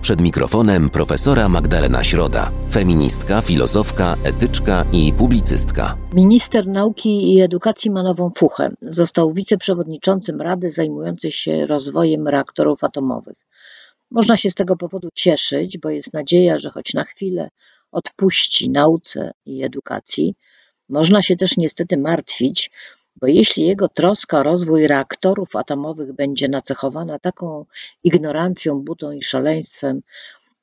Przed mikrofonem profesora Magdalena Środa, feministka, filozofka, etyczka i publicystka. Minister Nauki i Edukacji ma nową fuchę. Został wiceprzewodniczącym Rady zajmującej się rozwojem reaktorów atomowych. Można się z tego powodu cieszyć, bo jest nadzieja, że choć na chwilę odpuści nauce i edukacji. Można się też niestety martwić, bo jeśli jego troska o rozwój reaktorów atomowych będzie nacechowana taką ignorancją, butą i szaleństwem,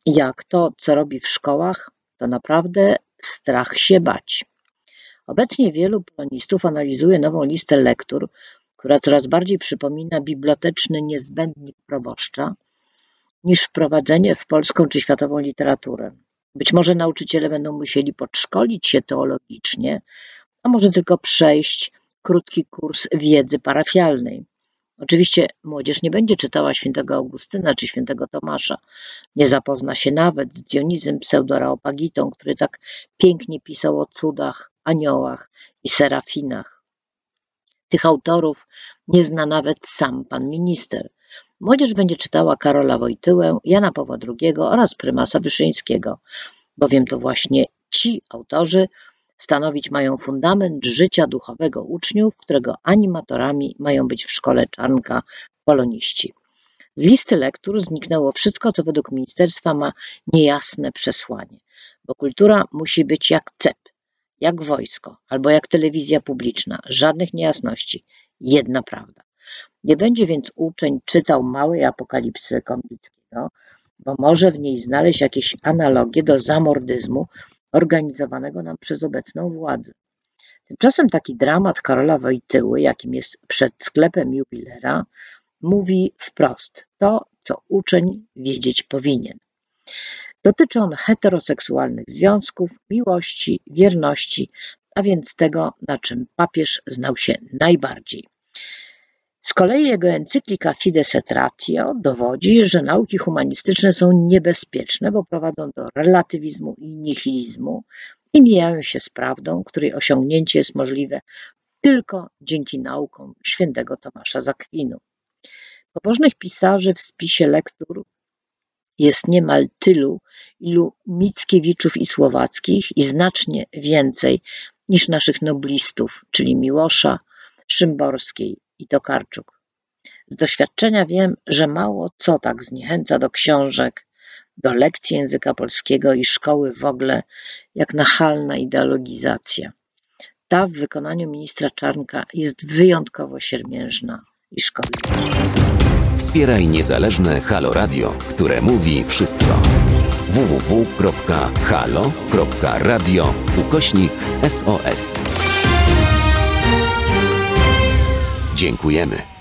jak to, co robi w szkołach, to naprawdę strach się bać. Obecnie wielu polonistów analizuje nową listę lektur, która coraz bardziej przypomina biblioteczny niezbędnik proboszcza, niż wprowadzenie w polską czy światową literaturę. Być może nauczyciele będą musieli podszkolić się teologicznie, a może tylko przejść krótki kurs wiedzy parafialnej. Oczywiście młodzież nie będzie czytała świętego Augustyna czy świętego Tomasza. Nie zapozna się nawet z Dionizem Pseudoraopagitą, który tak pięknie pisał o cudach, aniołach i serafinach. Tych autorów nie zna nawet sam pan minister. Młodzież będzie czytała Karola Wojtyłę, Jana Pawła II oraz prymasa Wyszyńskiego, bowiem to właśnie ci autorzy stanowić mają fundament życia duchowego uczniów, którego animatorami mają być w szkole Czarnka poloniści. Z listy lektur zniknęło wszystko, co według ministerstwa ma niejasne przesłanie, bo kultura musi być jak cep, jak wojsko albo jak telewizja publiczna, żadnych niejasności, jedna prawda. Nie będzie więc uczeń czytał małej apokalipsy Kąpickiego, bo może w niej znaleźć jakieś analogie do zamordyzmu organizowanego nam przez obecną władzę. Tymczasem taki dramat Karola Wojtyły, jakim jest przed sklepem jubilera, mówi wprost to, co uczeń wiedzieć powinien. Dotyczy on heteroseksualnych związków, miłości, wierności, a więc tego, na czym papież znał się najbardziej. Kolei jego encyklika Fides et Ratio dowodzi, że nauki humanistyczne są niebezpieczne, bo prowadzą do relatywizmu i nihilizmu i mijają się z prawdą, której osiągnięcie jest możliwe tylko dzięki naukom świętego Tomasza Zakwinu. Pobożnych pisarzy w spisie lektur jest niemal tylu, ilu Mickiewiczów i Słowackich i znacznie więcej niż naszych noblistów, czyli Miłosza, Szymborskiej, i Tokarczuk. Z doświadczenia wiem, że mało co tak zniechęca do książek, do lekcji języka polskiego i szkoły w ogóle, jak nachalna ideologizacja. Ta w wykonaniu ministra Czarnka jest wyjątkowo siermiężna i szkodliwa. Wspieraj niezależne Halo Radio, które mówi wszystko. www.halo.radio ukośnik SOS. Dziękujemy.